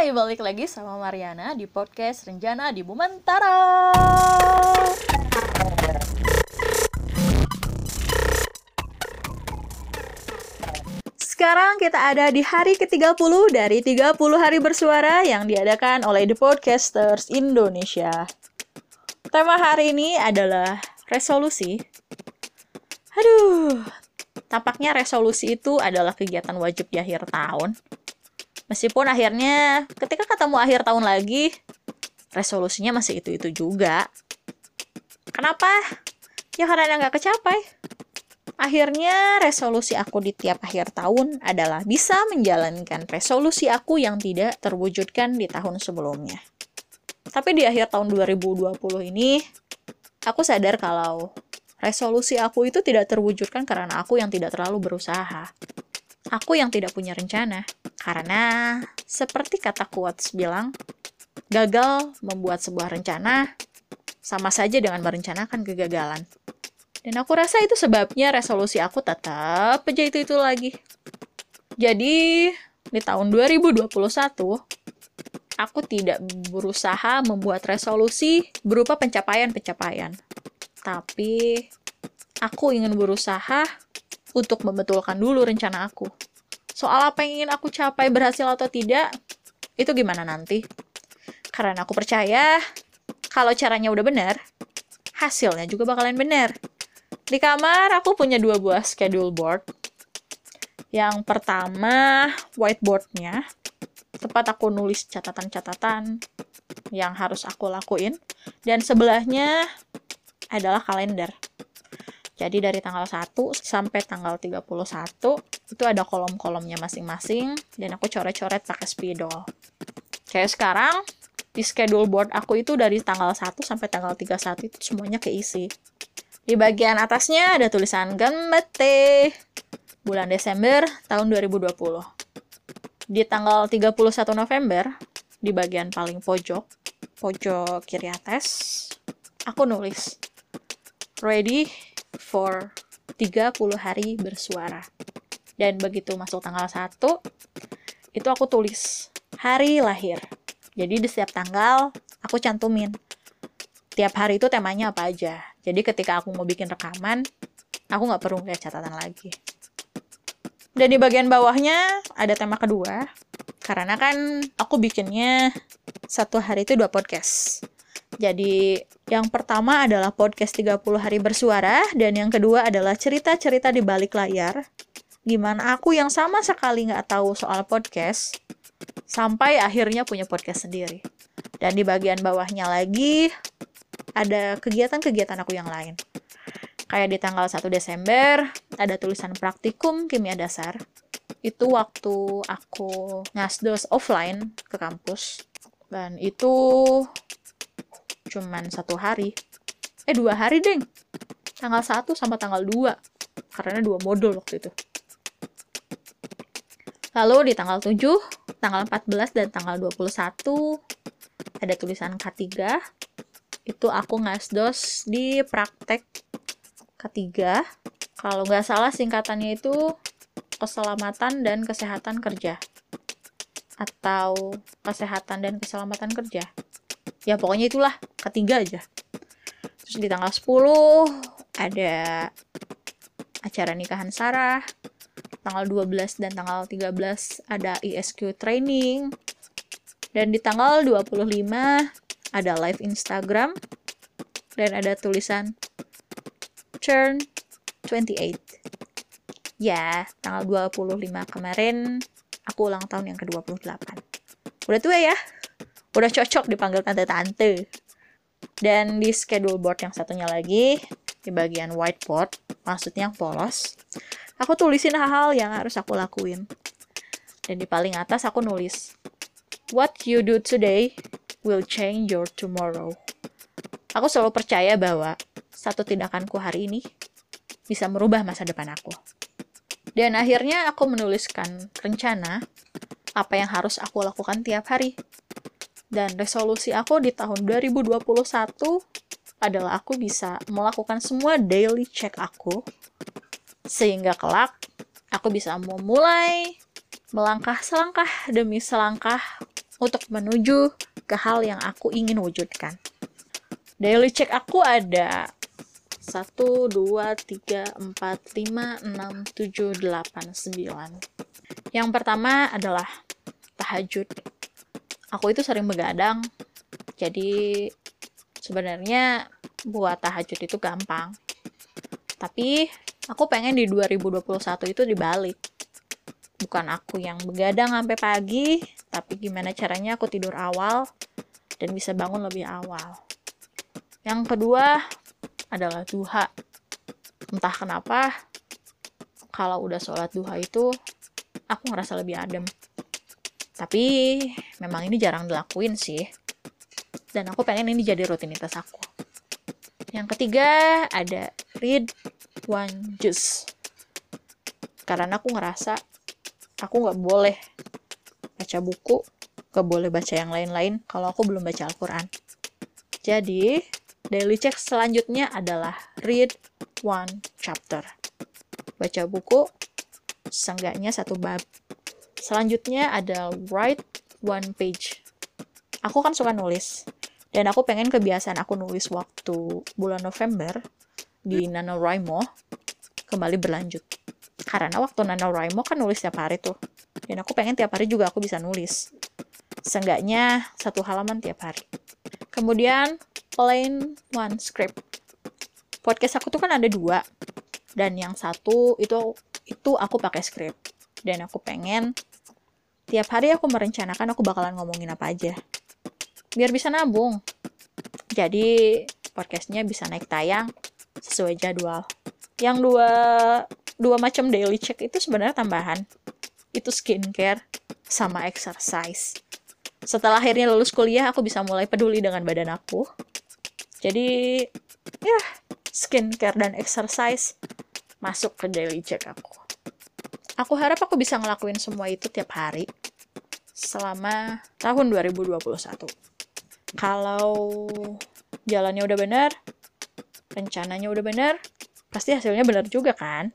Hai, balik lagi sama Mariana di podcast Renjana di Bumentara. Sekarang kita ada di hari ke-30 dari 30 hari bersuara yang diadakan oleh The Podcasters Indonesia. Tema hari ini adalah resolusi. Aduh, tampaknya resolusi itu adalah kegiatan wajib di akhir tahun. Meskipun akhirnya ketika ketemu akhir tahun lagi, resolusinya masih itu-itu juga. Kenapa? Ya karena nggak kecapai. Akhirnya resolusi aku di tiap akhir tahun adalah bisa menjalankan resolusi aku yang tidak terwujudkan di tahun sebelumnya. Tapi di akhir tahun 2020 ini, aku sadar kalau resolusi aku itu tidak terwujudkan karena aku yang tidak terlalu berusaha. Aku yang tidak punya rencana. Karena, seperti kata quotes bilang, gagal membuat sebuah rencana sama saja dengan merencanakan kegagalan. Dan aku rasa itu sebabnya resolusi aku tetap aja itu-itu lagi. Jadi, di tahun 2021, aku tidak berusaha membuat resolusi berupa pencapaian-pencapaian. Tapi, aku ingin berusaha untuk membetulkan dulu rencana aku. Soal apa yang ingin aku capai berhasil atau tidak, itu gimana nanti. Karena aku percaya, kalau caranya udah benar, hasilnya juga bakalan benar. Di kamar aku punya dua buah schedule board. Yang pertama whiteboardnya, tempat aku nulis catatan-catatan yang harus aku lakuin. Dan sebelahnya adalah kalender. Jadi dari tanggal 1 sampai tanggal 31 itu ada kolom-kolomnya masing-masing dan aku coret-coret pakai spidol. Kayak sekarang di schedule board aku itu dari tanggal 1 sampai tanggal 31 itu semuanya keisi. Di bagian atasnya ada tulisan Gemete bulan Desember tahun 2020. Di tanggal 31 November, di bagian paling pojok, pojok kiri atas, aku nulis Ready for 30 hari bersuara. Dan begitu masuk tanggal 1, itu aku tulis hari lahir. Jadi di setiap tanggal aku cantumin tiap hari itu temanya apa aja. Jadi ketika aku mau bikin rekaman, aku nggak perlu lihat catatan lagi. Dan di bagian bawahnya ada tema kedua, karena kan aku bikinnya satu hari itu dua podcast. Jadi yang pertama adalah podcast 30 hari bersuara, dan yang kedua adalah cerita-cerita di balik layar, gimana aku yang sama sekali nggak tahu soal podcast, sampai akhirnya punya podcast sendiri. Dan di bagian bawahnya lagi, ada kegiatan-kegiatan aku yang lain. Kayak di tanggal 1 Desember, ada tulisan praktikum kimia dasar. Itu waktu aku ngasdos offline ke kampus. Dan itu cuman satu hari. Eh, dua hari, deng. Tanggal 1 sama tanggal 2. Karena dua modul waktu itu. Lalu di tanggal 7, tanggal 14, dan tanggal 21 ada tulisan K3 itu aku ngasdos di praktek ketiga kalau nggak salah singkatannya itu keselamatan dan kesehatan kerja. Atau kesehatan dan keselamatan kerja. Ya pokoknya itulah ketiga aja. Terus di tanggal 10 ada acara nikahan Sarah tanggal 12 dan tanggal 13 ada ISQ training. Dan di tanggal 25 ada live Instagram dan ada tulisan turn 28 ya tanggal 25 kemarin aku ulang tahun yang ke-28 udah tua ya? Udah cocok dipanggil tante-tante. Dan di schedule board yang satunya lagi di bagian whiteboard maksudnya yang polos aku tulisin hal-hal yang harus aku lakuin dan di paling atas aku nulis what you do today will change your tomorrow. Aku selalu percaya bahwa satu tindakanku hari ini bisa merubah masa depan aku. Dan akhirnya aku menuliskan rencana apa yang harus aku lakukan tiap hari. Dan resolusi aku di tahun 2021 adalah aku bisa melakukan semua daily check aku sehingga kelak aku bisa memulai melangkah selangkah demi selangkah untuk menuju ke hal yang aku ingin wujudkan. Daily check aku ada 1, 2, 3, 4, 5, 6, 7, 8, 9. Yang pertama adalah tahajud. Aku itu sering begadang, jadi sebenarnya buat tahajud itu gampang. Tapi aku pengen di 2021 itu dibalik. Bukan aku yang begadang sampai pagi, tapi gimana caranya aku tidur awal dan bisa bangun lebih awal. Yang kedua, adalah duha. Entah kenapa, kalau udah sholat duha itu, aku ngerasa lebih adem. Tapi, memang ini jarang dilakuin sih. Dan aku pengen ini jadi rutinitas aku. Yang ketiga, ada read one juice. Karena aku ngerasa, aku nggak boleh baca buku, nggak boleh baca yang lain-lain kalau aku belum baca Al-Quran. Jadi, Daily check selanjutnya adalah read one chapter. Baca buku, seenggaknya satu bab. Selanjutnya ada write one page. Aku kan suka nulis. Dan aku pengen kebiasaan aku nulis waktu bulan November di NaNoWriMo kembali berlanjut. Karena waktu NaNoWriMo kan nulis tiap hari tuh. Dan aku pengen tiap hari juga aku bisa nulis. Seenggaknya satu halaman tiap hari. Kemudian plain one script. Podcast aku tuh kan ada dua, dan yang satu itu itu aku pakai script. Dan aku pengen tiap hari aku merencanakan aku bakalan ngomongin apa aja. Biar bisa nabung. Jadi podcastnya bisa naik tayang sesuai jadwal. Yang dua dua macam daily check itu sebenarnya tambahan. Itu skincare sama exercise. Setelah akhirnya lulus kuliah, aku bisa mulai peduli dengan badan aku jadi ya skincare dan exercise masuk ke daily check aku. Aku harap aku bisa ngelakuin semua itu tiap hari selama tahun 2021. Kalau jalannya udah benar, rencananya udah benar, pasti hasilnya benar juga kan?